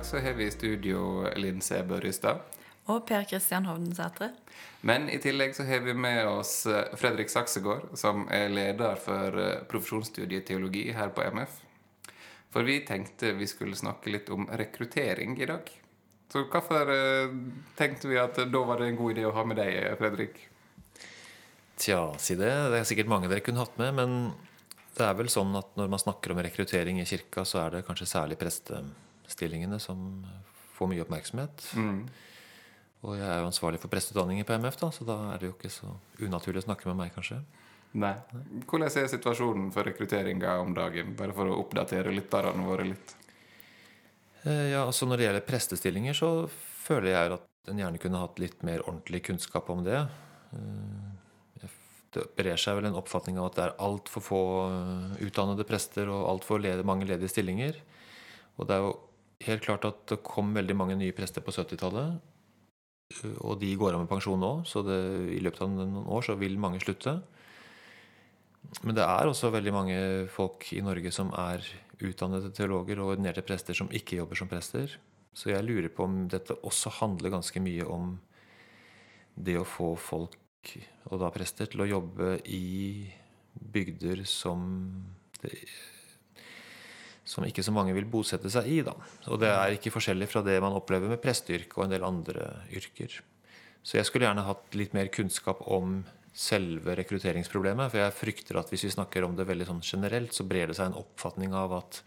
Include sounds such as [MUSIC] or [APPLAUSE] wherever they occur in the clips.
dag så har vi i studio Linn C. Børrestad. Og Per Kristian Hovden Men i tillegg så har vi med oss eh, Fredrik Saksegård, som er leder for eh, profesjonsstudiet teologi her på MF. For vi tenkte vi skulle snakke litt om rekruttering i dag. Så hvorfor eh, tenkte vi at da var det en god idé å ha med deg, Fredrik? Tja, si det. Det er sikkert mange dere kunne hatt med. Men det er vel sånn at når man snakker om rekruttering i kirka, så er det kanskje særlig prestestillingene som får mye oppmerksomhet. Mm. Og jeg er jo ansvarlig for presteutdanningen på MF, da, så da er det jo ikke så unaturlig å snakke med meg, kanskje. Nei. Hvordan er situasjonen for rekrutteringa om dagen? Bare for å oppdatere lytterne våre litt. Eh, ja, altså Når det gjelder prestestillinger, så føler jeg at en gjerne kunne hatt litt mer ordentlig kunnskap om det. Eh, det brer seg vel en oppfatning av at det er altfor få eh, utdannede prester og altfor mange ledige stillinger. Og det er jo helt klart at det kom veldig mange nye prester på 70-tallet. Og de går av med pensjon nå, så det, i løpet av noen år så vil mange slutte. Men det er også veldig mange folk i Norge som er utdannede teologer og ordinerte prester som ikke jobber som prester. Så jeg lurer på om dette også handler ganske mye om det å få folk, og da prester, til å jobbe i bygder som det som ikke så mange vil bosette seg i. Da. Og det er ikke forskjellig fra det man opplever med presteyrket og en del andre yrker. Så jeg skulle gjerne hatt litt mer kunnskap om selve rekrutteringsproblemet. For jeg frykter at hvis vi snakker om det veldig sånn generelt, så brer det seg en oppfatning av at,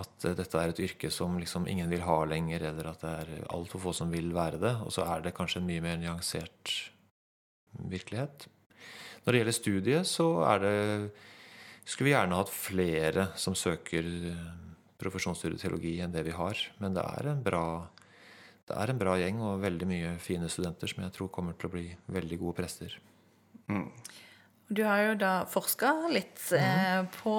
at dette er et yrke som liksom ingen vil ha lenger, eller at det er altfor få som vil være det. Og så er det kanskje en mye mer nyansert virkelighet. Når det gjelder studiet, så er det skulle vi gjerne hatt flere som søker eh, profesjonsstudiet teologi enn det vi har. Men det er en bra, det er en bra gjeng og veldig mye fine studenter som jeg tror kommer til å bli veldig gode prester. Mm. Du har jo da forska litt eh, mhm. på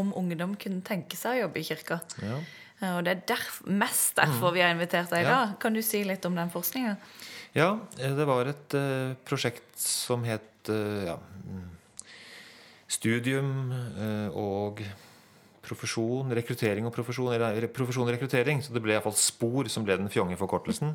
om ungdom kunne tenke seg å jobbe i kirka. Ja. Og det er derf mest derfor mm. vi har invitert deg i ja. dag. Kan du si litt om den forskninga? Ja, eh, det var et uh, prosjekt som het uh, ja, mm, studium eh, og profesjon, rekruttering og profesjon, eller profesjon og rekruttering. Så det ble iallfall SPOR som ble den fjonge forkortelsen.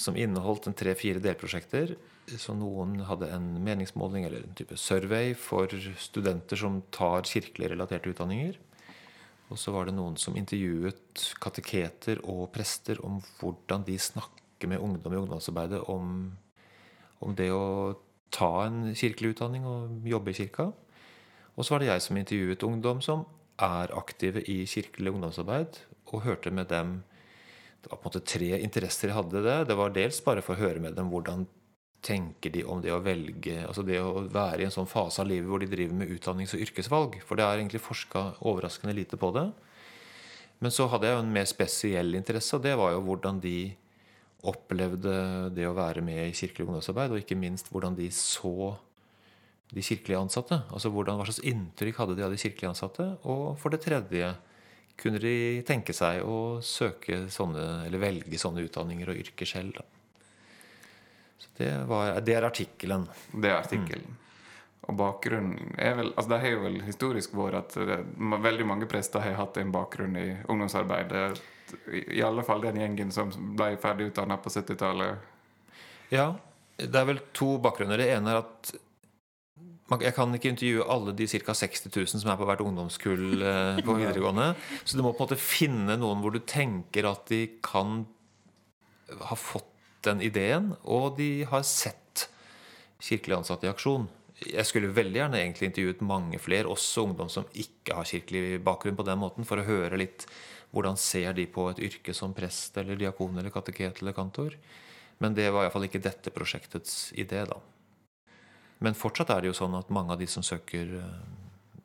Som inneholdt en tre-fire delprosjekter. Så noen hadde en meningsmåling eller en type survey for studenter som tar kirkelig relaterte utdanninger. Og så var det noen som intervjuet kateketer og prester om hvordan de snakker med ungdom i ungdomsarbeidet om, om det å ta en kirkelig utdanning og jobbe i kirka. Og så var det jeg som intervjuet ungdom som er aktive i kirkelig ungdomsarbeid, og hørte med dem Det var på en måte tre interesser jeg hadde det. Det var dels bare for å høre med dem hvordan tenker de om det å velge Altså det å være i en sånn fase av livet hvor de driver med utdannings- og yrkesvalg. For det er egentlig forska overraskende lite på det. Men så hadde jeg jo en mer spesiell interesse, og det var jo hvordan de opplevde det å være med i kirkelig ungdomsarbeid, og ikke minst hvordan de så de kirkelige ansatte. Altså hvordan, Hva slags inntrykk hadde de av de kirkelige ansatte? Og for det tredje, kunne de tenke seg å søke sånne, eller velge sånne utdanninger og yrker selv? Da. Så det, var, det er artikkelen. Det er artikkelen. Mm. Og bakgrunnen er vel altså Det har jo vel historisk vært at det, veldig mange prester har hatt en bakgrunn i ungdomsarbeidet. I alle fall den gjengen som ble ferdig utdanna på 70-tallet. Ja, det er vel to bakgrunner. Det ene er at jeg kan ikke intervjue alle de ca. 60 000 som er på hvert ungdomskull eh, på videregående. Så du må på en måte finne noen hvor du tenker at de kan ha fått den ideen, og de har sett kirkelig ansatte i aksjon. Jeg skulle veldig gjerne egentlig intervjuet mange flere, også ungdom som ikke har kirkelig bakgrunn, på den måten, for å høre litt hvordan ser de på et yrke som prest eller diakon eller kateket eller kantor. Men det var iallfall ikke dette prosjektets idé, da. Men fortsatt er det jo sånn at mange av de som søker eh,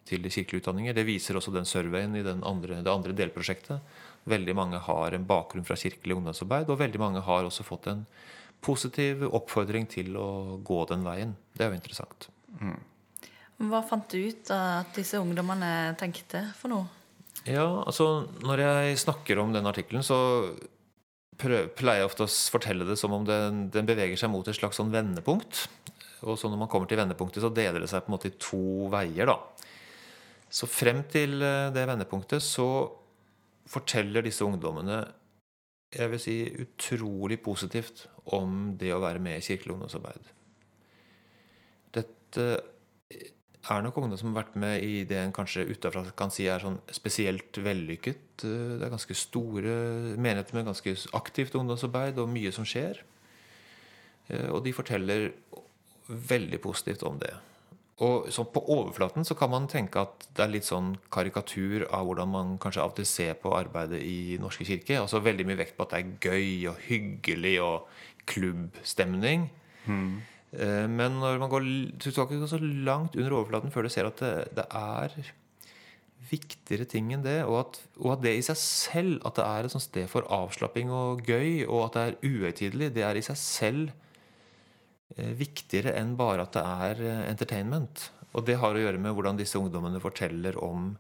til kirkelige utdanninger, det viser også den surveyen i den andre, det andre delprosjektet. Veldig mange har en bakgrunn fra kirkelig ungdomsarbeid, og veldig mange har også fått en positiv oppfordring til å gå den veien. Det er jo interessant. Mm. Hva fant du ut at disse ungdommene tenkte for noe? Ja, altså Når jeg snakker om den artikkelen, så pleier jeg ofte å fortelle det som om den, den beveger seg mot et slags sånn vendepunkt. Og så når man kommer til vendepunktet, så deler det seg på en måte i to veier. da. Så frem til eh, det vendepunktet så forteller disse ungdommene jeg vil si utrolig positivt om det å være med i kirkelig ungdomsarbeid. Dette er nok ungdom som har vært med i det en kanskje utafra kan si er sånn spesielt vellykket. Det er ganske store menigheter med ganske aktivt ungdomsarbeid og mye som skjer. Og de forteller veldig positivt om det. Og så På overflaten så kan man tenke at det er litt sånn karikatur av hvordan man kanskje av og til ser på arbeidet i Norske kirke. Altså Veldig mye vekt på at det er gøy og hyggelig og klubbstemning. Mm. Men når man går, du skal ikke gå så langt under overflaten før du ser at det, det er viktigere ting enn det. Og at, og at, det i seg selv, at det er et sted for avslapping og gøy, og at det er uhøytidelig, det er i seg selv viktigere enn bare at det er eh, entertainment. Og det har å gjøre med hvordan disse ungdommene forteller om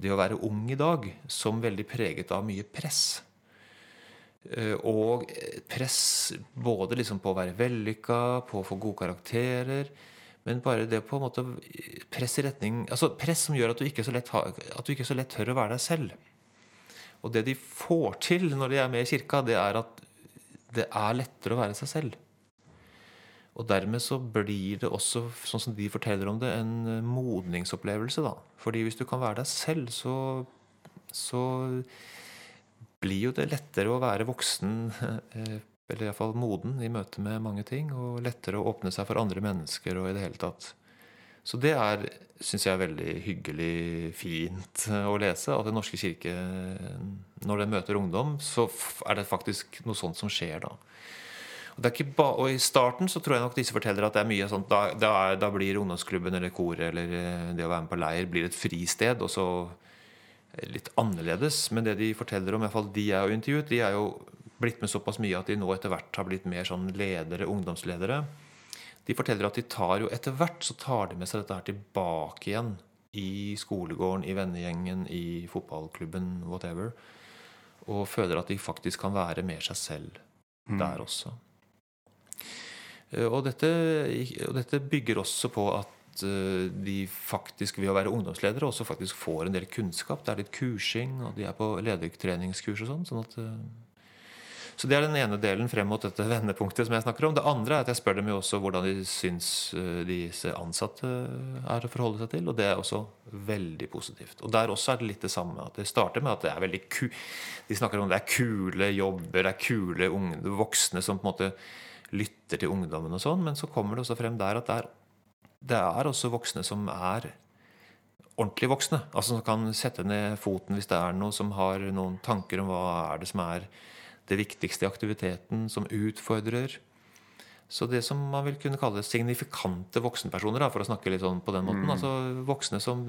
det å være ung i dag som veldig preget av mye press. Eh, og press både liksom på å være vellykka, på å få gode karakterer. Men bare det på en måte press i retning altså Press som gjør at du ikke så lett, at du ikke så lett tør å være deg selv. Og det de får til når de er med i kirka, det er at det er lettere å være seg selv. Og dermed så blir det også, sånn som de forteller om det, en eh, modningsopplevelse. da. Fordi hvis du kan være deg selv, så, så blir jo det lettere å være voksen, [LAUGHS] eh, eller iallfall moden, i møte med mange ting. Og lettere å åpne seg for andre mennesker og i det hele tatt. Så det er, syns jeg, er veldig hyggelig, fint å lese. At Den norske kirke, når den møter ungdom, så er det faktisk noe sånt som skjer da. Og, og, I starten så tror jeg nok disse forteller at det er mye sånt da, da, da, blir ungdomsklubben eller koret eller eh, det å være med på leir blir et fristed. Og så litt annerledes. Men det de forteller om, i hvert fall de jeg har intervjuet, de er jo blitt med såpass mye at de nå etter hvert har blitt mer sånn ledere, ungdomsledere. De forteller at de tar jo etter hvert så tar de med seg dette her tilbake igjen i skolegården, i vennegjengen, i fotballklubben, whatever. Og føler at de faktisk kan være mer seg selv mm. der også. Eh, og dette, og dette bygger også på at eh, de faktisk ved å være ungdomsledere også faktisk får en del kunnskap. Det er litt kursing, og de er på ledertreningskurs og sånn. sånn at, eh, så det er den ene delen frem mot dette vendepunktet som jeg snakker om. Det andre er at jeg spør dem jo også hvordan de syns disse ansatte er å forholde seg til. Og det er også veldig positivt. Og der også er det litt det samme. At det starter med at det er veldig ku De snakker om det er kule jobber, det er kule unge, voksne som på en måte lytter til ungdommen og sånn, men så kommer det også frem der at det er, det er også voksne som er ordentlig voksne. Altså som kan sette ned foten hvis det er noe, som har noen tanker om hva er det som er det viktigste i aktiviteten, som utfordrer. Så det som man vil kunne kalle signifikante voksenpersoner, da, for å snakke litt sånn på den måten. Mm. Altså voksne som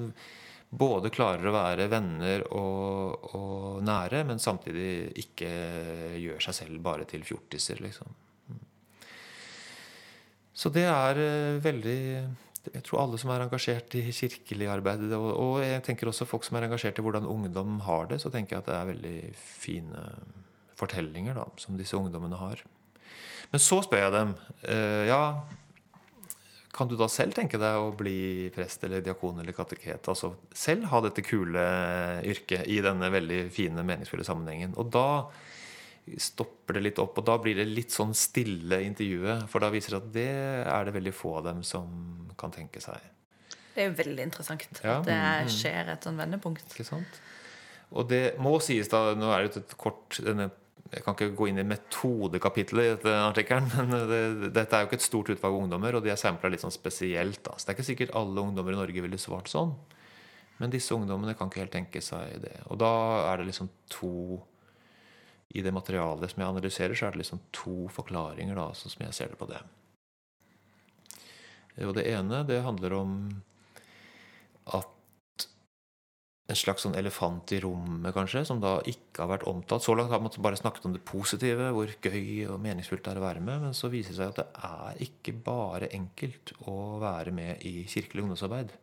både klarer å være venner og, og, nære, men samtidig ikke gjør seg selv bare til fjortiser, liksom. Så det er eh, veldig Jeg tror alle som er engasjert i kirkelig arbeid, og, jeg tenker også folk som er engasjert i hvordan ungdom har det, så tenker jeg at det er veldig fine fortellinger da, som disse ungdommene har. Men så spør jeg dem eh, ja, kan du da selv tenke deg å bli prest eller diakon eller kateket? Altså selv ha dette kule yrket i denne veldig fine, meningsfulle sammenhengen. Og da stopper det litt opp. Og da blir det litt sånn stille intervjuet. For da viser det at det er det veldig få av dem som kan tenke seg. Det er jo veldig interessant ja. at det mm. skjer et sånn vendepunkt. Ikke sant? Og det må sies da Nå er det et kort denne, Jeg kan ikke gå inn i metodekapitlet i dette artikkelen, [LAUGHS] men det, dette er jo ikke et stort utvalg av ungdommer, og de er sampla litt sånn spesielt. Da. Så det er ikke sikkert alle ungdommer i Norge ville svart sånn. Men disse ungdommene kan ikke helt tenke seg det. Og da er det liksom to i det materialet som jeg analyserer, så er det liksom to forklaringer, da, sånn som jeg ser det på det. Og det ene, det handler om at en slags sånn elefant i rommet, kanskje, som da ikke har vært omtalt. Så langt har man bare snakket om det positive, hvor gøy og meningsfullt det er å være med. Men så viser det seg at det er ikke bare enkelt å være med i kirkelig ungdomsarbeid.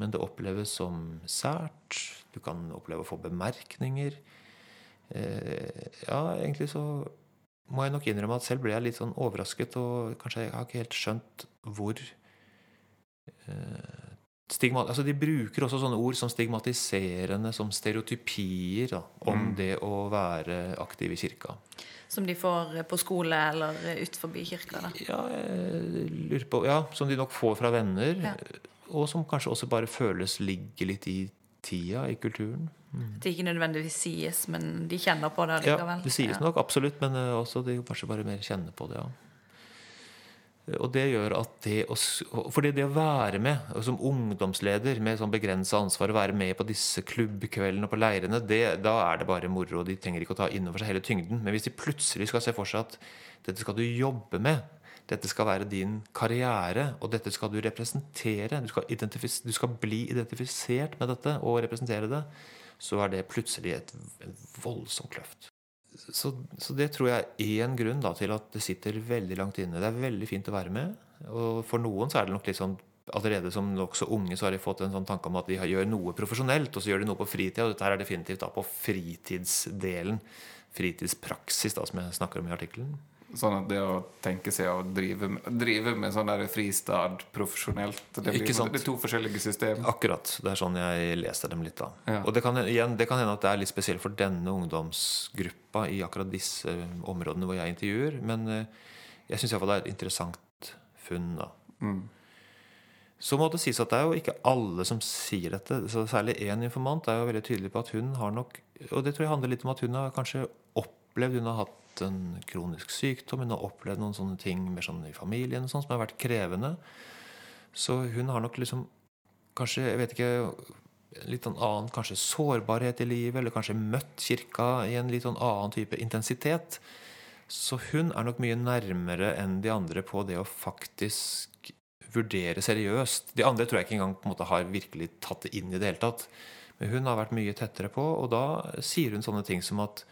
Men det oppleves som sært. Du kan oppleve å få bemerkninger. Ja, egentlig så må jeg nok innrømme at selv ble jeg litt sånn overrasket, og kanskje jeg har ikke helt skjønt hvor eh, stigma, altså De bruker også sånne ord som stigmatiserende, som stereotypier da, om mm. det å være aktiv i kirka. Som de får på skole eller ut forbi kirka? da? Ja, jeg lurer på, ja, som de nok får fra venner. Ja. Og som kanskje også bare føles ligger litt i tida, i kulturen. Mm. Det ikke nødvendigvis sies, men de kjenner på det likevel. Ja, det sies nok absolutt, men eh, også de kanskje bare mer kjenner på det. ja. Og det gjør at det å, fordi det å være med som ungdomsleder med sånn begrensa ansvar, å være med på disse klubbkveldene og på leirene, det, da er det bare moro. og De trenger ikke å ta inn over seg hele tyngden. Men hvis de plutselig skal se for seg at dette skal du jobbe med, dette skal være din karriere, og dette skal du representere, du skal, du skal bli identifisert med dette og representere det, så er det plutselig et, voldsomt kløft så, så, det tror jeg er én grunn da, til at det sitter veldig langt inne. Det er veldig fint å være med. Og for noen så er det nok litt sånn allerede som nokså unge så har de fått en sånn tanke om at de gjør noe profesjonelt, og så gjør de noe på fritida. Og dette her er definitivt da på fritidsdelen. Fritidspraksis, da, som jeg snakker om i artikkelen. Sånn at det å tenke seg å drive, drive med sånn der fristad profesjonelt Det, blir, det er to forskjellige system. Akkurat. Det er sånn jeg leser dem litt. da ja. Og det kan, igjen, det kan hende at det er litt spesielt for denne ungdomsgruppa i akkurat disse områdene hvor jeg intervjuer. Men eh, jeg syns iallfall det er et interessant funn. da mm. Så må det sies at det er jo ikke alle som sier dette. Så Særlig én informant er jo veldig tydelig på at hun har nok Og det tror jeg handler litt om at hun har kanskje opplevd Hun har hatt en kronisk sykdom, hun har opplevd noen sånne ting mer sånn i familien sånn, som har vært krevende. Så hun har nok liksom kanskje, jeg vet ikke litt sånn annen kanskje sårbarhet i livet, eller kanskje møtt kirka i en litt sånn annen type intensitet. Så hun er nok mye nærmere enn de andre på det å faktisk vurdere seriøst. De andre tror jeg ikke engang på en måte har virkelig tatt det inn i det hele tatt. Men hun har vært mye tettere på, og da sier hun sånne ting som at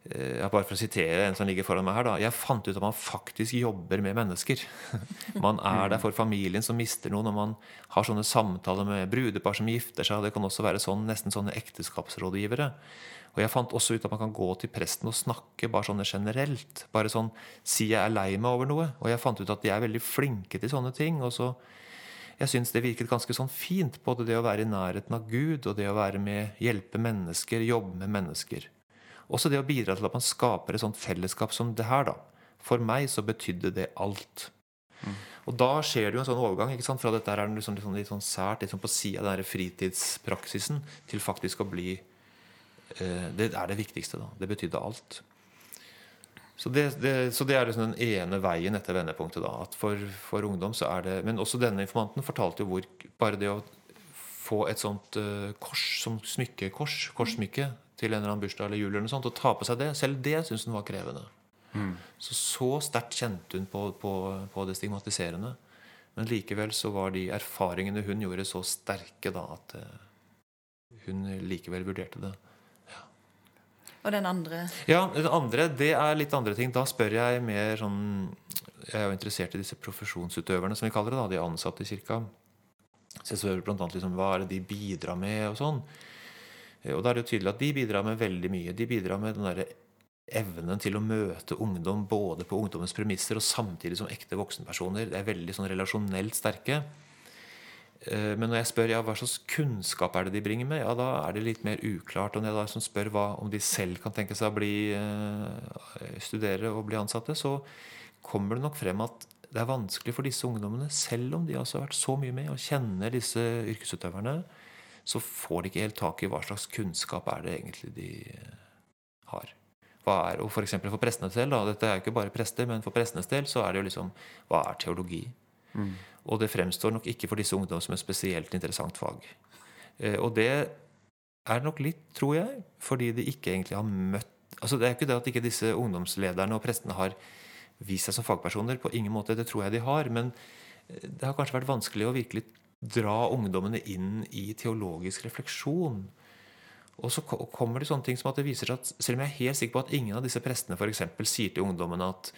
bare for å sitere en som ligger foran meg her, da. Jeg fant ut at man faktisk jobber med mennesker. [LAUGHS] Man er der for familien som mister noen, og man har sånne samtaler med brudepar som gifter seg. Det kan også være sånn, nesten sånne ekteskapsrådgivere. Og jeg fant også ut at man kan gå til presten og snakke bare sånn generelt. Bare sånn si jeg er lei meg over noe. Og jeg fant ut at de er veldig flinke til sånne ting. Og så jeg syns det virket ganske sånn fint, både det å være i nærheten av Gud og det å være med, hjelpe mennesker, jobbe med mennesker. Også det å bidra til at man skaper et sånt fellesskap som det her. da. For meg så betydde det alt. Mm. Og da skjer det jo en sånn overgang ikke sant? fra dette her er liksom sånn, litt sånn sært, litt sånn på sida av den fritidspraksisen, til faktisk å bli eh, Det er det viktigste. da. Det betydde alt. Så det, det, så det, er liksom den ene veien etter vendepunktet. da, at for, for, ungdom så er det, Men også denne informanten fortalte jo hvor bare det å få et sånt uh, kors som smykkekors, korssmykke, til en eller annen bursdag eller jul eller noe sånt, og ta på seg det. Selv det syntes hun var krevende. Mm. Så så sterkt kjente hun på, på, på, det stigmatiserende. Men likevel så var de erfaringene hun gjorde, så sterke da at uh, hun likevel vurderte det. Ja. Og den andre? Ja, den andre, det er litt andre ting. Da spør jeg mer sånn Jeg er jo interessert i disse profesjonsutøverne, som vi kaller det. da, De ansatte i kirka. Så jeg spør bl.a. liksom, hva er det de bidrar med, og sånn. Eh, og da er det jo tydelig at de bidrar med veldig mye. De bidrar med den der evnen til å møte ungdom både på ungdommens premisser og samtidig som ekte voksenpersoner. Det er veldig sånn relasjonelt sterke. Eh, men når jeg spør ja, hva slags kunnskap er det de bringer med, ja, da er det litt mer uklart. Og når jeg da spør hva, om de selv kan tenke seg å bli, eh, studere og bli ansatte, så kommer det nok frem at det er vanskelig for disse ungdommene, selv om de altså har vært så mye med og kjenner disse yrkesutøverne, så får de ikke helt tak i hva slags kunnskap er det egentlig de har. Hva er, og for For prestenes del, da, dette er jo ikke bare prester, men for prestenes del så er det jo liksom Hva er teologi? Mm. Og det fremstår nok ikke for disse ungdommene som et spesielt interessant fag. Eh, og det er nok litt, tror jeg, fordi de ikke egentlig har møtt altså Det er ikke det at ikke disse ungdomslederne og prestene har vist seg som fagpersoner. På ingen måte. Det tror jeg de har. Men det har kanskje vært vanskelig å virkelig dra ungdommene inn i teologisk refleksjon. Og så kommer det sånne ting som at det viser seg at selv om jeg er helt sikker på at ingen av disse prestene for eksempel, sier til ungdommene at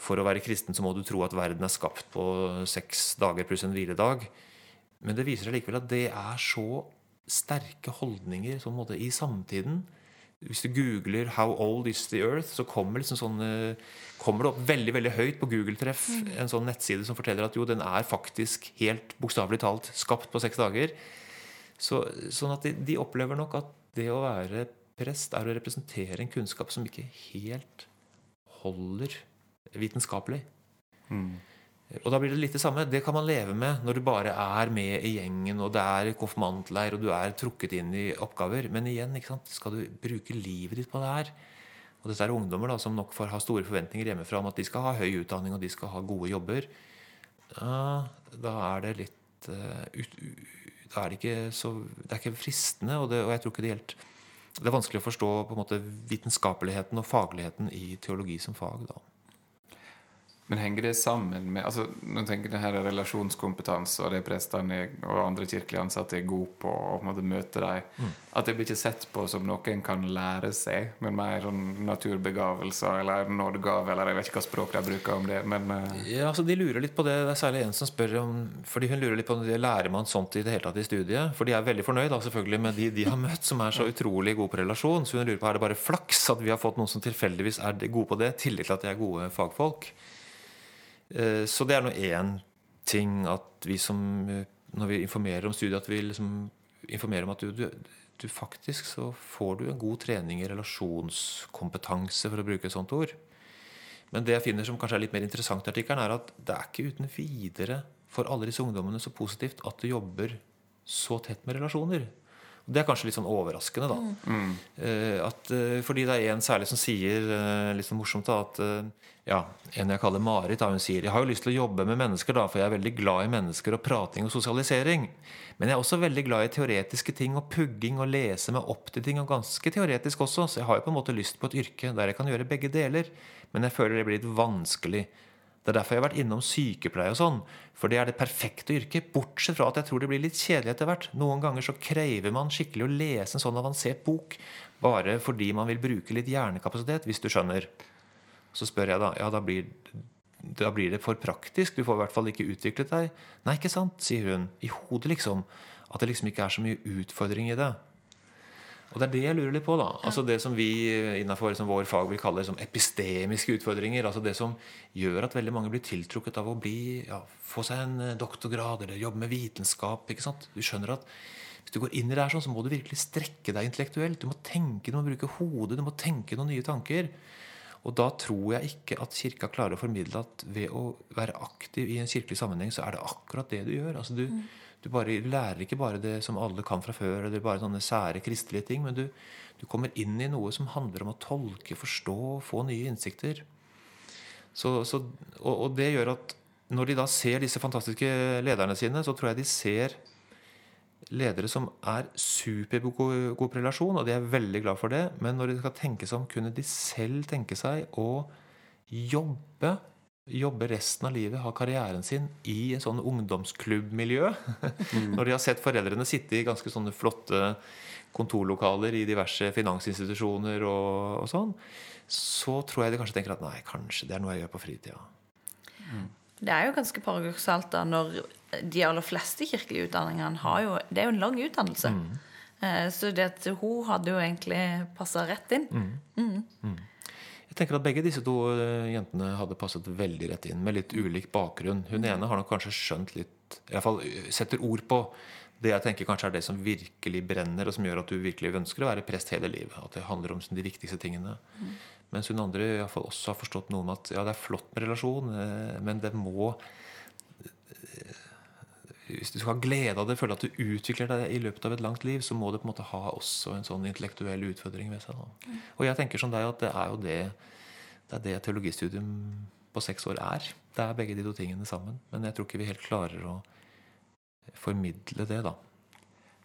for å være kristen så må du tro at verden er skapt på seks dager pluss en hviledag. Men det viser seg likevel at det er så sterke holdninger i samtiden hvis du googler 'How old is the earth', så kommer, liksom sånne, kommer det opp veldig veldig høyt på Google-treff en sånn nettside som forteller at jo, den er faktisk helt bokstavelig talt skapt på seks dager. Så, sånn at de, de opplever nok at det å være prest er å representere en kunnskap som ikke helt holder vitenskapelig. Og da blir det litt det samme. Det kan man leve med når du bare er med i gjengen, og det er konfirmantleir, og du er trukket inn i oppgaver. Men igjen, skal du bruke livet ditt på det her? Og dette er ungdommer da, som nok får ha store forventninger hjemmefra om at de skal ha høy utdanning og de skal ha gode jobber. Ja, da er det litt uh, Da er det ikke så Det er ikke fristende, og, det, og jeg tror ikke det helt Det er vanskelig å forstå på en måte vitenskapeligheten og fagligheten i teologi som fag. da. Men henger det sammen med altså, Nå tenker jeg her er relasjonskompetanse og det prestene og andre kirkelige ansatte er gode på og på en måte møte dem, mm. At det blir ikke sett på som noe en kan lære seg, men mer sånn naturbegavelser eller nådegave, eller jeg vet ikke hva språk de bruker om det, men uh... Ja, altså De lurer litt på det. Det er særlig en som spør om Fordi hun lurer litt på om det lærer man sånt i det hele tatt i studiet. For de er veldig fornøyd da, selvfølgelig med de de har møtt, som er så utrolig gode på relasjon. Så hun lurer på er det bare flaks at vi har fått noen som tilfeldigvis er gode på det, i tillegg til at de er gode fagfolk. Eh, så det er nå én ting at vi som eh, Når vi informerer om studiet, at vi liksom informerer om at du, du, du, faktisk så får du en god trening i relasjonskompetanse, for å bruke et sånt ord. Men det jeg finner som kanskje er litt mer interessant i artikkelen, er at det er ikke uten videre for alle disse ungdommene så positivt at du jobber så tett med relasjoner. Det er kanskje litt sånn overraskende, da. Mm. Uh, at, uh, fordi det er en særlig som sier uh, litt sånn morsomt da, at ja, En jeg kaller Marit, da, hun sier jeg har jo lyst til å jobbe med mennesker, da, for jeg er veldig glad i mennesker og prating og sosialisering. Men jeg er også veldig glad i teoretiske ting og pugging og lese meg opp til ting. Og ganske teoretisk også, så jeg har jo på en måte lyst på et yrke der jeg kan gjøre begge deler. Men jeg føler det blir litt vanskelig. Det er derfor jeg har vært innom sykepleie og sånn. For det er det perfekte yrket. Bortsett fra at jeg tror det blir litt kjedelig etter hvert. Noen ganger så krever man skikkelig å lese en sånn avansert bok bare fordi man vil bruke litt hjernekapasitet, hvis du skjønner. Så spør jeg da ja, da blir, da blir det for praktisk. Du får i hvert fall ikke utviklet deg. Nei, ikke sant, sier hun. I hodet, liksom. At det liksom ikke er så mye utfordring i det. Og det er det jeg lurer litt på. da Altså Det som vi innenfor som vår fag vil kalle som epistemiske utfordringer. Altså Det som gjør at veldig mange blir tiltrukket av å bli ja, få seg en eh, doktorgrad eller jobbe med vitenskap. ikke sant? Du skjønner at hvis du går inn i det her sånn, så må du virkelig strekke deg intellektuelt. Du må tenke, du må bruke hodet, du må tenke noen nye tanker. Og da tror jeg ikke at Kirka klarer å formidle at ved å være aktiv i en kirkelig sammenheng, så er det akkurat det du gjør. Altså du, mm. Du bare lærer ikke bare det som alle kan fra før, eller bare sånne sære kristelige ting, men du, du kommer inn i noe som handler om å tolke, forstå, få nye innsikter. Så, så, og, og, det gjør at når de da ser disse fantastiske lederne sine, så tror jeg de ser ledere som er supergod på relasjon, og de er veldig glad for det. Men når de skal tenke seg om, kunne de selv tenke seg å jobbe jobbe resten av livet, ha karrieren sin i en sånn ungdomsklubbmiljø. Mm. [LAUGHS] Når de har sett foreldrene sitte i ganske sånne flotte kontorlokaler i diverse finansinstitusjoner og, og sånn, så tror jeg de kanskje tenker at nei, kanskje det er noe jeg gjør på fritida. Mm. Det er jo ganske paradoksalt da når de aller fleste kirkelige utdanningene har jo Det er jo en lang utdannelse. Mm. Eh, så det at hun hadde jo egentlig passa rett inn. Mm. mm. mm. Jeg tenker at Begge disse to eh, jentene hadde passet veldig rett inn, med litt ulik bakgrunn. Hun ene har nok kanskje skjønt litt i hvert fall eh, setter ord på det jeg tenker kanskje er det som virkelig brenner, og som gjør at du virkelig ønsker å være prest hele livet. At det handler om de viktigste tingene. Mm. Mens hun andre i fall også har forstått noe om at ja, det er flott med relasjon, eh, men det må hvis du skal ha glede av det, føle at du utvikler deg i løpet av et langt liv, så må det på en måte ha også en sånn intellektuell utfordring ved seg. Mm. Og jeg tenker som deg at det er jo det det er det teologistudium på seks år er. Det er begge de to tingene sammen. Men jeg tror ikke vi helt klarer å formidle det, da.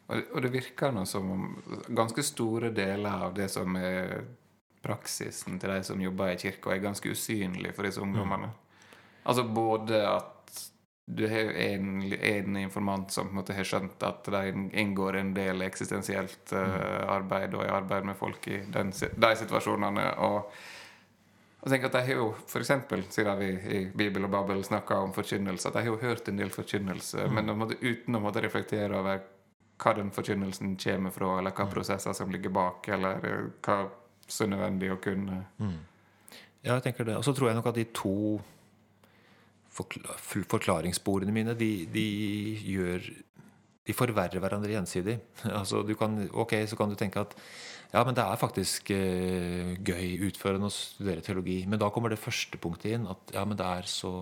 Og det virker nå som om ganske store deler av det som er praksisen til de som jobber i kirka, er ganske usynlig for disse ungdommene. Mm. Altså både at du har en, en informant som på en måte har skjønt at de inngår en del eksistensielt uh, arbeid og i arbeid med folk i den, de situasjonene. Og, og tenk at de har jo f.eks., siden vi i Bibel og Babel snakka om forkynnelse, at de har jo hørt en del forkynnelse, mm. men måtte, uten å måtte reflektere over hva den forkynnelsen kommer fra, eller hva prosesser som ligger bak, eller hva som er nødvendig å kunne. Ja, jeg tenker det. Og så tror jeg nok at de to forklaringssporene mine, de, de gjør De forverrer hverandre gjensidig. [LAUGHS] altså, du kan, ok, så kan du tenke at ja, men det er faktisk eh, gøy utførende å studere teologi. Men da kommer det første punktet inn. At ja, men det er så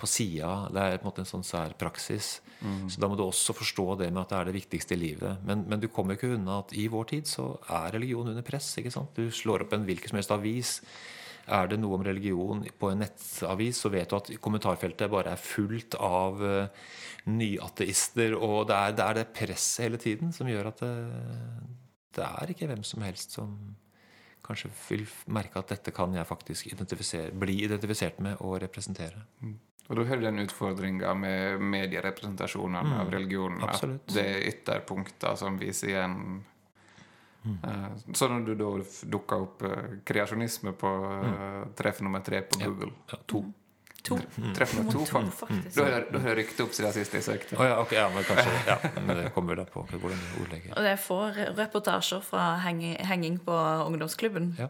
på sida. Det er på en måte en sånn sær praksis. Så da må du også forstå det med at det er det viktigste i livet. Men, men du kommer ikke unna at i vår tid så er religion under press. ikke sant? Du slår opp en hvilken som helst avis. Er det noe om religion på en nettavis, så vet du at kommentarfeltet bare er fullt av uh, nyateister. Og det er, det er det presset hele tiden som gjør at det, det er ikke hvem som helst som kanskje vil merke at dette kan jeg faktisk identifisere, bli identifisert med og representere. Og da har du den utfordringa med medierepresentasjonene av religionen. absolutt. At det er ytterpunkter som viser igjen eh, Så når du da dukka opp eh, kreasjonisme på uh, treff nummer tre på Google Ja, to. To. Treff med to, faktisk. Da har da rykket opp siden sist jeg søkte. Oh, ja, okay, ja, men kanskje ja, men Det kommer da på hvordan du ordlegger. Og det får reportasjer fra henging, henging på ungdomsklubben. Ja.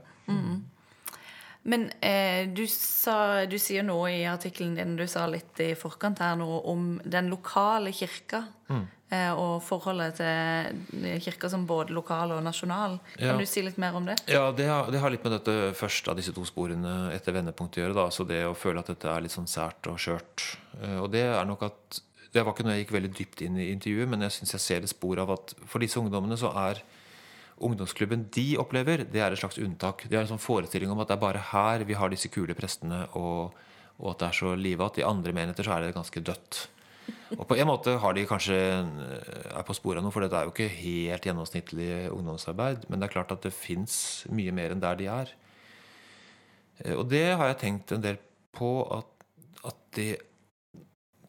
Men eh, du, sa, du sier nå i artikkelen din, du sa litt i forkant her nå, om den lokale kirka. Mm. Eh, og forholdet til kirka som både lokal og nasjonal. Kan Ja. du si litt mer om det? Ja, det har, det har litt med dette første av disse to sporene etter vendepunktet å gjøre. da, Så det å føle at dette er litt sånn sært og skjørt. Eh, Og det er nok at Det var ikke noe jeg gikk veldig dypt inn i intervjuet, men jeg syns jeg ser et spor av at for disse ungdommene så er ungdomsklubben de opplever, det er et slags unntak. De har en sånn forestilling om at det er bare her vi har disse kule prestene, og, og at det er så livet at I andre menigheter så er det ganske dødt. Og på en måte har de kanskje er på sporet av noe, for dette er jo ikke helt gjennomsnittlig ungdomsarbeid. Men det er klart at det fins mye mer enn der de er. Eh, Og det har jeg tenkt en del på at, at det,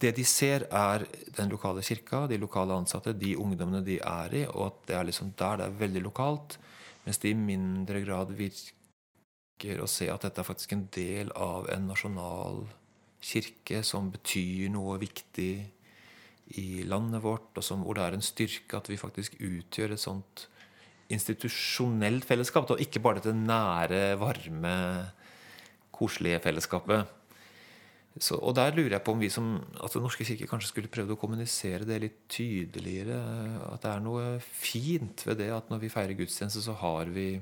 det de ser, er den lokale kirka, de lokale ansatte, de ungdommene de er i, og at det er liksom der det er veldig lokalt. Mens de i mindre grad virker å se at dette er faktisk en del av en nasjonal kirke som betyr noe viktig i landet vårt, og som, hvor det er en styrke at vi faktisk utgjør et sånt institusjonelt fellesskap, og ikke bare dette nære, varme, koselige fellesskapet. Så, og der lurer jeg på om vi som at Den norske kirke kanskje skulle prøvd å kommunisere det litt tydeligere. At det er noe fint ved det at når vi feirer gudstjeneste, så har vi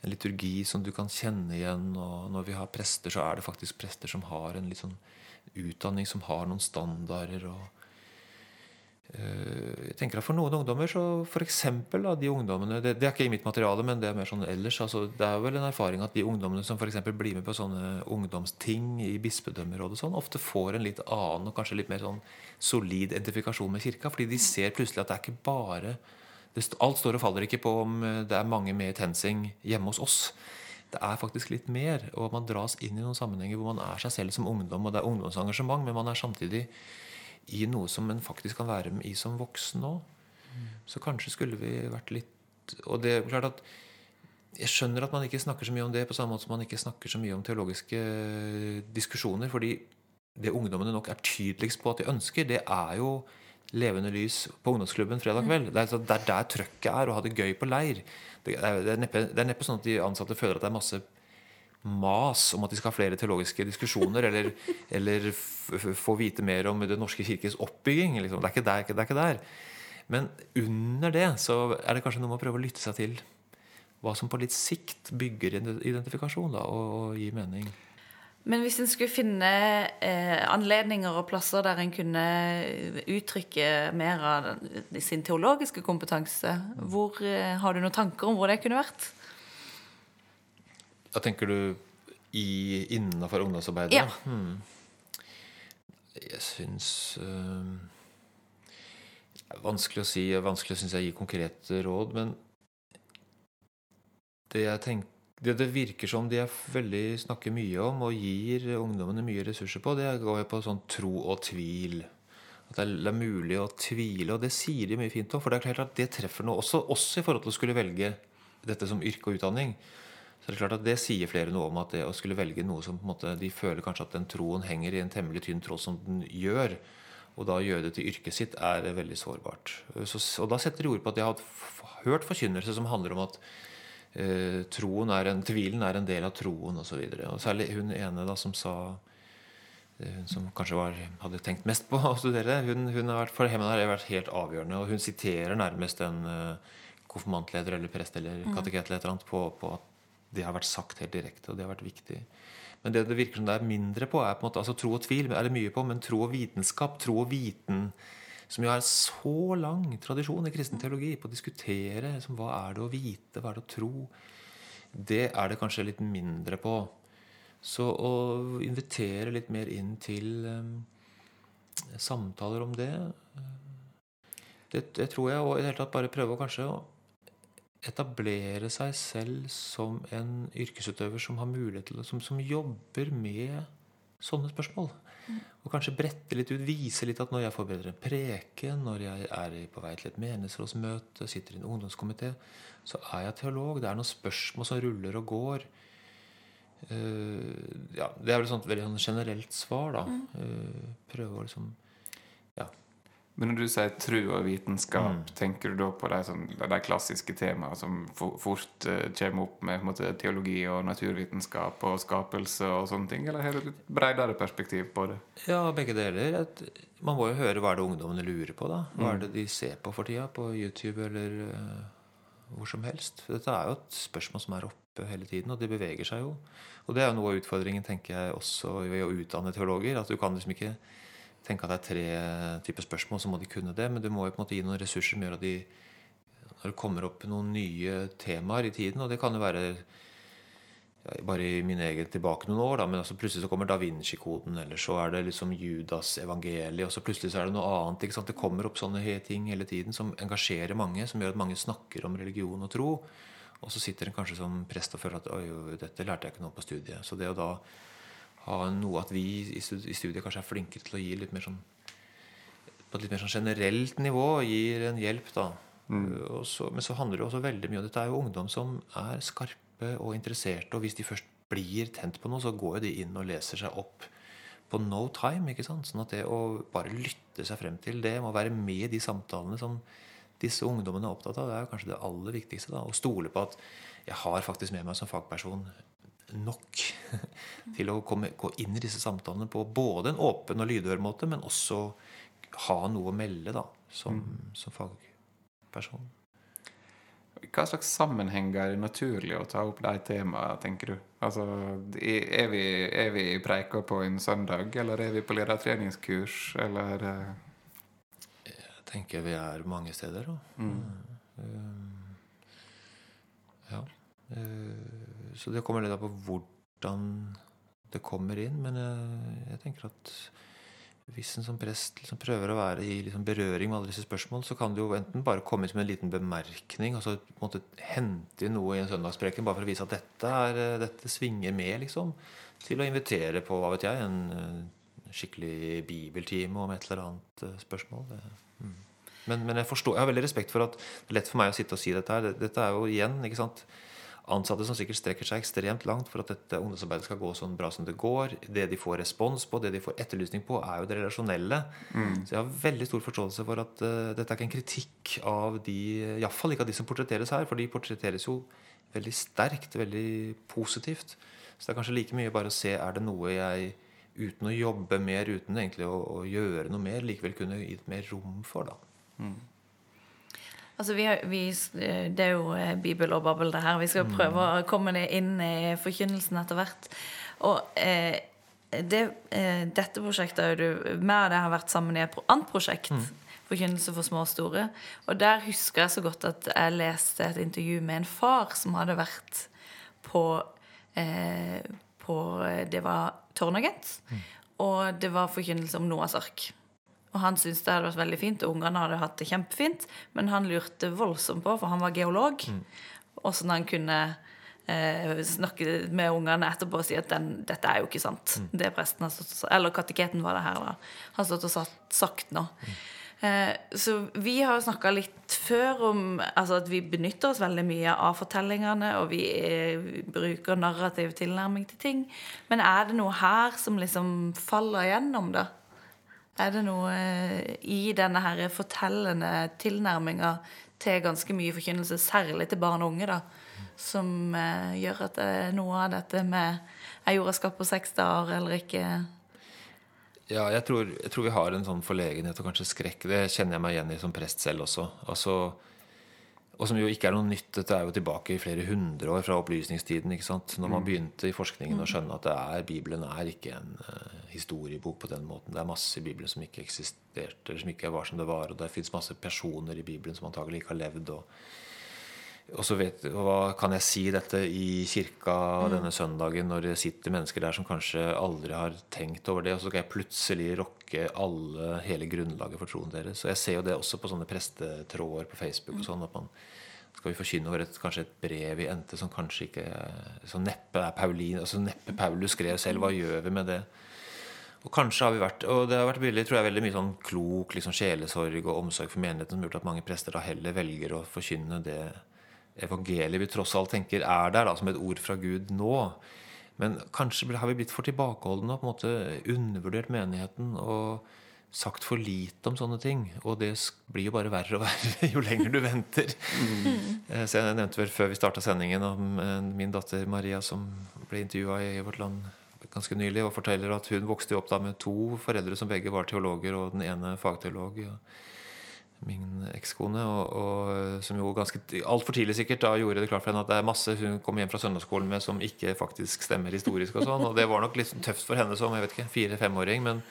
en liturgi som du kan kjenne igjen. Og når vi har prester, så er det faktisk prester som har en litt sånn utdanning, som har noen standarder. og Eh, Jeg tenker at For noen ungdommer, så da, de ungdommene det, det er ikke i mitt materiale, men det er mer sånn ellers. altså Det er vel en erfaring at de ungdommene som for blir med på sånne ungdomsting i bispedømmerådet, sånn, ofte får en litt annen og kanskje litt mer sånn solid identifikasjon med kirka. Fordi de ser plutselig at det er ikke bare st- Alt står og faller ikke på om eh, det er mange med i TenSing hjemme hos oss. Det er faktisk litt mer, og man dras inn i noen sammenhenger hvor man er seg selv som ungdom, og det er ungdomsengasjement, men man er samtidig i noe som en faktisk kan være med i som voksen òg. Så kanskje skulle vi vært litt Og det er klart at jeg skjønner at man ikke snakker så mye om det på samme måte som man ikke snakker så mye om teologiske diskusjoner. fordi det ungdommene nok er tydeligst på at de ønsker, det er jo levende lys på ungdomsklubben fredag kveld. Det er, det er der trøkket er, å ha det gøy på leir. Det er, det, er neppe, det er neppe sånn at de ansatte føler at det er masse mas om at de skal ha flere teologiske diskusjoner, eller, [LAUGHS] eller få vite mer om Den norske kirkes oppbygging. Liksom. Det, er ikke der, det er ikke der. Men under det så er det kanskje noe med å prøve å lytte seg til hva som på litt sikt bygger identifikasjon da, og, og gir mening. Men hvis en skulle finne eh, anledninger og plasser der en kunne uttrykke mer av den- sin teologiske kompetanse, hvor, eh, har du noen tanker om hvor det kunne vært? Da tenker du i, innenfor ungdomsarbeidet? Ja. Hmm. Jeg syns øh, Det er vanskelig å si. Vanskelig synes jeg å gi konkrete råd. Men det jeg tenker det det virker som de veldig, snakker mye om og gir ungdommene mye ressurser på, det går på sånn tro og tvil. At det er, mulig å tvile, og det sier de mye fint om. For det er klart at det treffer noe, også, også i forhold til å skulle velge dette som yrke og utdanning. Så det er klart at det sier flere noe om at det å skulle velge noe som på en måte, de føler kanskje at den troen henger i en temmelig tynn tråd som den gjør. Og da gjøre det til yrket sitt er veldig sårbart. Så, og da setter de ord på at de har hørt forkynnelse som handler om at eh, troen er en, tvilen er en del av troen osv. Særlig hun ene da som sa eh, hun som kanskje var, hadde tenkt mest på [LAUGHS] å studere, hun, hun har vært, for henne har det vært helt avgjørende. Og hun siterer nærmest en uh, konfirmantleder eller prest eller mm. kateket eller et på, på, at det har vært sagt helt direkte, og det har vært viktig. Men det det virker som det er mindre på, er på en måte, altså tro og tvil er det mye på, men tro og vitenskap, tro og viten, som jo har så lang tradisjon i kristen teologi på å diskutere liksom, hva er det å vite, hva er det å tro, det er det kanskje litt mindre på. Så å invitere litt mer inn til um, samtaler om det, det, det tror jeg, og i det hele tatt bare prøve å kanskje å etablere seg selv som en yrkesutøver som har mulighet til som, som jobber med sånne spørsmål. Mm. Og kanskje brette litt ut, vise litt at når jeg forbereder en preken, når jeg er på vei til et menighetsrådsmøte, sitter i en ungdomskomité, så er jeg teolog. Det er noen spørsmål som ruller og går. Uh, ja, det er vel et sånt veldig sånn generelt svar, da. Uh, prøve å liksom men når du sier tro og vitenskap, mm. tenker du da på de, sånn, de klassiske temaene som fort uh, kommer opp med måte, teologi og naturvitenskap og skapelse og sånne ting, eller har du et bredere perspektiv på det? Ja, begge deler. Man må jo høre hva er det ungdommene lurer på, da. Hva er mm. det de ser på for tida på YouTube eller uh, hvor som helst. For dette er jo et spørsmål som er oppe hele tiden, og det beveger seg jo. Og det er jo noe av utfordringen, tenker jeg, også ved å utdanne teologer. At du kan liksom ikke tenke at det er tre typer spørsmål, så må de kunne det. Men du må jo på en måte gi noen ressurser som gjør at de når det kommer opp noen nye temaer i tiden, og det kan jo være bare i min egen tilbake noen år, da, men altså plutselig så kommer Da Vinci-koden, eller så er det liksom Judas evangeliet, og så plutselig så er det noe annet. ikke sant? Det kommer opp sånne ting hele tiden som engasjerer mange, som gjør at mange snakker om religion og tro. Og så sitter en kanskje som prest og føler at oi, dette lærte jeg ikke noe på studiet. Så det å da ha noe at vi i studiet kanskje er flinkere til å gi litt mer sånn på et litt mer sånn generelt nivå gir en hjelp. da. Mm. Så, men så handler det også veldig mye om dette er jo ungdom som er skarpe og interesserte. Og hvis de først blir tent på noe, så går jo de inn og leser seg opp på no time. ikke sant? Sånn at det å bare lytte seg frem til det, må være med i de samtalene som disse ungdommene er opptatt av, det er jo kanskje det aller viktigste. da, Å stole på at jeg har faktisk med meg som fagperson nok [LAUGHS] til å komme, gå inn i disse samtalene på både en åpen og lydhør måte, men også ha noe å melde da, som, mm. som fagperson. Hva slags sammenhenger er det naturlig å ta opp de temaene, tenker du? Altså, er vi, er vi preika på en søndag, eller er vi på ledertreningskurs, eller eh? Jeg tenker vi er mange steder, da. Mm. Um, ja. Uh, så det kommer litt an på hvordan det kommer inn. Men jeg, jeg tenker at hvis en som prest liksom prøver å være i liksom berøring med alle disse spørsmål, så kan det jo enten bare komme inn som en liten bemerkning, altså på en måte hente inn noe i en søndagspreken bare for å vise at dette, er, dette svinger med, liksom. Til å invitere på hva vet jeg, en skikkelig bibeltime om et eller annet eh, spørsmål. Det, mm. men, men, jeg, forstår, jeg har veldig respekt for at det er lett for meg å sitte og si dette her. Dette er jo igjen ikke sant, ansatte som sikkert strekker seg ekstremt langt for at dette ungdomsarbeidet skal gå sånn bra som det går. Det de får respons på, det de får etterlysning på, er jo det relasjonelle. Mm. Så jeg har veldig stor forståelse for at uh, dette er ikke en kritikk av de Iallfall ikke av de som portretteres her, for de portretteres jo veldig sterkt, veldig positivt. Så det er kanskje like mye bare å se er det noe jeg uten å jobbe mer, uten egentlig å, å gjøre noe mer, likevel kunne gitt mer rom for. da. Mm. Altså, vi har, vi, det er jo eh, bibel og babbel, det her. Vi skal prøve å komme det inn i forkynnelsen etter hvert. Og eh, det, eh, dette prosjektet du med det har vært sammen i et annet prosjekt. Mm. Forkynnelse for små og store. Og der husker jeg så godt at jeg leste et intervju med en far som hadde vært på, eh, på Det var Tårnagent. Mm. Og det var forkynnelse om Noahs ark. Og han syntes det hadde vært veldig fint, og ungene hadde hatt det kjempefint. Men han lurte voldsomt på, for han var geolog, mm. åssen han kunne eh, snakke med ungene etterpå og si at den, dette er jo ikke sant. Mm. Det presten har stått Eller kateketen var det her, da. Har stått og sagt, sagt nå. Mm. Eh, så vi har snakka litt før om altså at vi benytter oss veldig mye av fortellingene, og vi, er, vi bruker narrativ tilnærming til ting. Men er det noe her som liksom faller gjennom, da? Er det noe eh, i denne her fortellende tilnærminga til ganske mye forkynnelse, særlig til barn og unge, da, som eh, gjør at det er noe av dette med Er jorda skapt på seks dager eller ikke? Ja, jeg tror, jeg tror vi har en sånn forlegenhet og kanskje skrekk. Det kjenner jeg meg igjen i som prest selv også. Altså, og som jo ikke er noe nytt. Dette er jo tilbake i flere hundre år fra opplysningstiden. ikke sant? Når man begynte i forskningen å skjønne at det er, Bibelen er ikke en uh, historiebok på den måten. Det er masse i Bibelen som ikke eksisterte, eller som ikke var som det var. Og det fins masse personer i Bibelen som antagelig ikke har levd. og og så vet, Hva kan jeg si dette i kirka denne søndagen når det sitter mennesker der som kanskje aldri har tenkt over det, og så skal jeg plutselig rokke alle, hele grunnlaget for troen deres. Så jeg ser jo det også på sånne prestetråder på Facebook og sånn, at man skal vi forkynne over et, kanskje et brev i NT som kanskje ikke som neppe er Paulin, altså neppe Paulus skrev selv. Hva gjør vi med det? Og kanskje har vi vært, og det har vært veldig, tror jeg, veldig mye sånn klok liksom sjelesorg og omsorg for menigheten som har gjort at mange prester da heller velger å forkynne det evangeliet vi tross alt tenker er der, da, som et ord fra Gud nå. Men kanskje har vi blitt for tilbakeholdne og på en måte undervurdert menigheten og sagt for lite om sånne ting. Og det blir jo bare verre og [LAUGHS] verre jo lenger du venter. Mm. Så Jeg nevnte vel før vi starta sendingen om eh, min datter Maria som ble intervjua i Vårt Land ganske nylig, og forteller at hun vokste opp da med to foreldre som begge var teologer, og den ene fagteolog. Ja min ekskone, som jo ganske altfor tidlig sikkert da gjorde det klart for henne at det er masse hun kom hjem fra søndagsskolen med som ikke faktisk stemmer historisk. Og sånn, og det var nok litt tøft for henne som jeg vet ikke, fire-femåring, men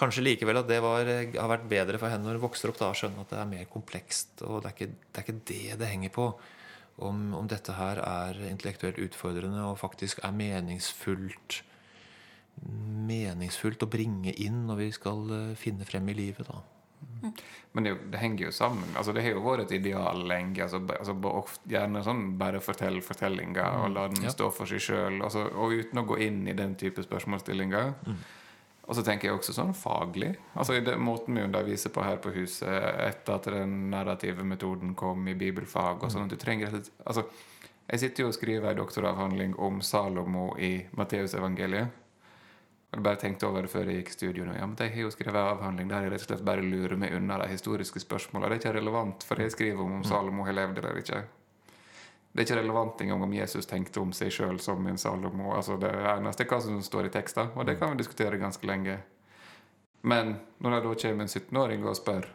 kanskje likevel at det var, har vært bedre for henne når hun vokser opp da, og skjønner at det er mer komplekst. Og det er ikke det, er ikke det, det henger på. Om, om, dette her er intellektuelt utfordrende og faktisk er meningsfullt meningsfullt å bringe inn når vi skal eh, finne frem i livet. da. Men det, det, henger jo sammen. Altså, det har jo vært et ideal lenge. Altså, altså, gjerne sånn bare fortell fortellinga mm. og la den ja. stå for seg sjøl. Altså, og uten å gå inn i den type spørsmålsstillinger. Mm. Og så tenker jeg også sånn faglig. Altså i den Måten vi underviser på her på huset etter at den narrative metoden kom i bibelfag og sånn at du trenger altså, Jeg sitter jo og skriver en doktoravhandling om Salomo i Matteusevangeliet. Jeg bare tenkte over det før jeg gikk i studio. Ja, men Jeg har jo skrevet avhandling der jeg rett og slett bare lurer meg unna de historiske spørsmålene. Det er ikke relevant, for jeg skriver om om mm. Salomo har levd eller ikke. Det er ikke relevant engang om Jesus tenkte om seg sjøl som en Salomo. Altså Det eneste er hva som står i teksten, og det kan vi diskutere ganske lenge. Men når det da kommer en 17-åring og spør,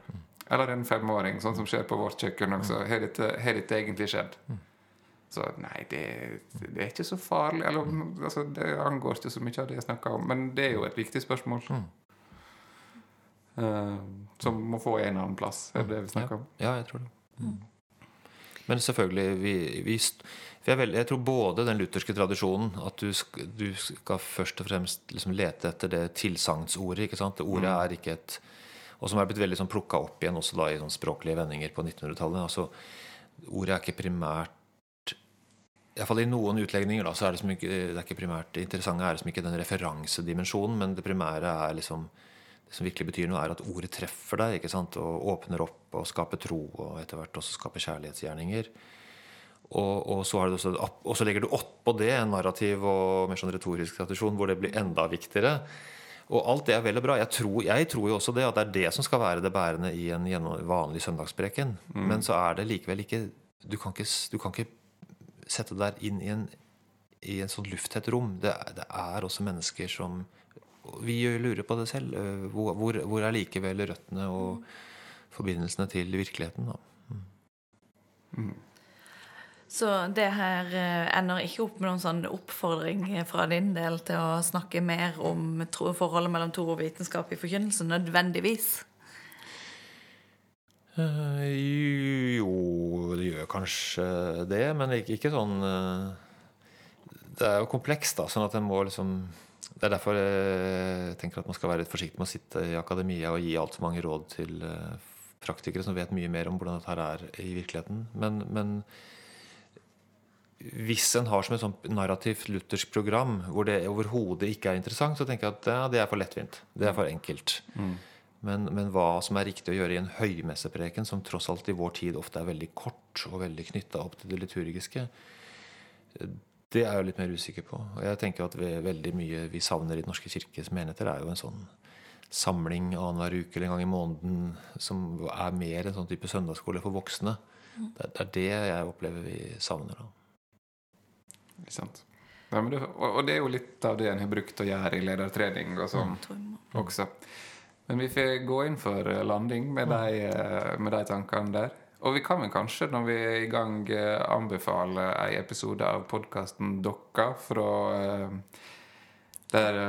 eller en femåring, sånn som skjer på vårt kjøkken også, har dette, har dette egentlig skjedd? Så nei, det, det, er ikke så farlig. Eller, altså, det angår ikke så mye av det jeg snakker om. Men det er jo et viktig spørsmål. Mm. Uh, som må få en annen plass. Er det det vi snakker om? Ja, jeg tror det. Mm. Men selvfølgelig vi, vi jeg, jeg, tror både den lutherske tradisjonen, at du skal, du skal først og fremst liksom lete etter det tilsagnsordet. ikke sant? Det ordet mm. er ikke et Og som er blitt veldig sånn plukka opp igjen også da i sånn språklige vendinger på 1900-tallet. altså Ordet er ikke primært Iallfall i noen utlegninger da, så er det, ikke, det er ikke primært det interessante er liksom ikke den referansedimensjonen, men det primære er liksom det som virkelig betyr noe, er at ordet treffer deg ikke sant? og åpner opp og skaper tro, og etter hvert også skaper kjærlighetsgjerninger. Og, og, så også, og, så legger du oppå det en narrativ og mer sånn retorisk tradisjon hvor det blir enda viktigere. Og alt det er vel og bra. Jeg tror, jeg tror, jo også det at det er det som skal være det bærende i en vanlig søndagspreken. Mm. Men så er det likevel ikke Du kan ikke, du kan ikke sette deg inn i en, i en sånn lufttett rom. Det, det, er også mennesker som Vi lurer på det selv. Øh, hvor, hvor, hvor er likevel røttene og forbindelsene til virkeligheten? Da? Mm. Mm. Så det her øh, ender ikke opp med noen sånn oppfordring fra din del til å snakke mer om forholdet mellom tro og vitenskap i forkynnelsen, nødvendigvis? Uh, jo, det gjør kanskje det, men ikke, ikke sånn uh, Det er jo komplekst, da, sånn at en må liksom Det er derfor jeg tenker at man skal være litt forsiktig med å sitte i akademia og gi altfor mange råd til uh, praktikere som vet mye mer om hvordan dette er i virkeligheten. Men, men hvis en har som et sånt narrativt luthersk program hvor det overhodet ikke er interessant, så tenker jeg at ja, det er for lettvint. Det er for enkelt. Mm. Men, men, hva som er riktig å gjøre i en høymessepreken, som tross alt i vår tid ofte er veldig kort og veldig knytta opp til det liturgiske, det er jeg litt mer usikker på. Og jeg tenker at veldig mye vi savner i Den norske kirkes menigheter, er jo en sånn samling annenhver uke eller en gang i måneden som er mer en sånn type søndagsskole for voksne. Det, det er det jeg opplever vi savner. da. Ikke sant. Nei, men det, og, og det er jo litt av det en har brukt å gjøre i ledertrening og sånn jeg må- også. Men vi får gå inn for eh, landing med de, eh, med de tankene der. Og vi kan vel kanskje, når vi er i gang, eh, anbefale en episode av podkasten Dokka fra, der,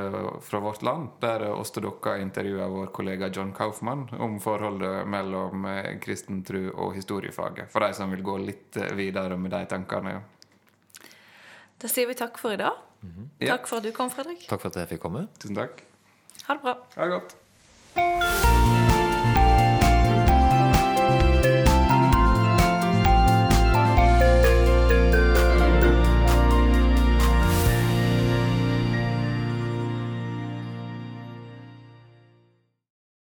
fra vårt land, der oss til Dokka intervjuer vår kollega John Kaufmann om forholdet mellom kristen tro og historiefaget. For de som vil gå litt videre med de tankene. Da sier vi takk for i dag. Ja. Takk for at du kom, Fredrik. Takk for at jeg fikk komme. Tusen takk. Ha det bra. Ha det godt. Música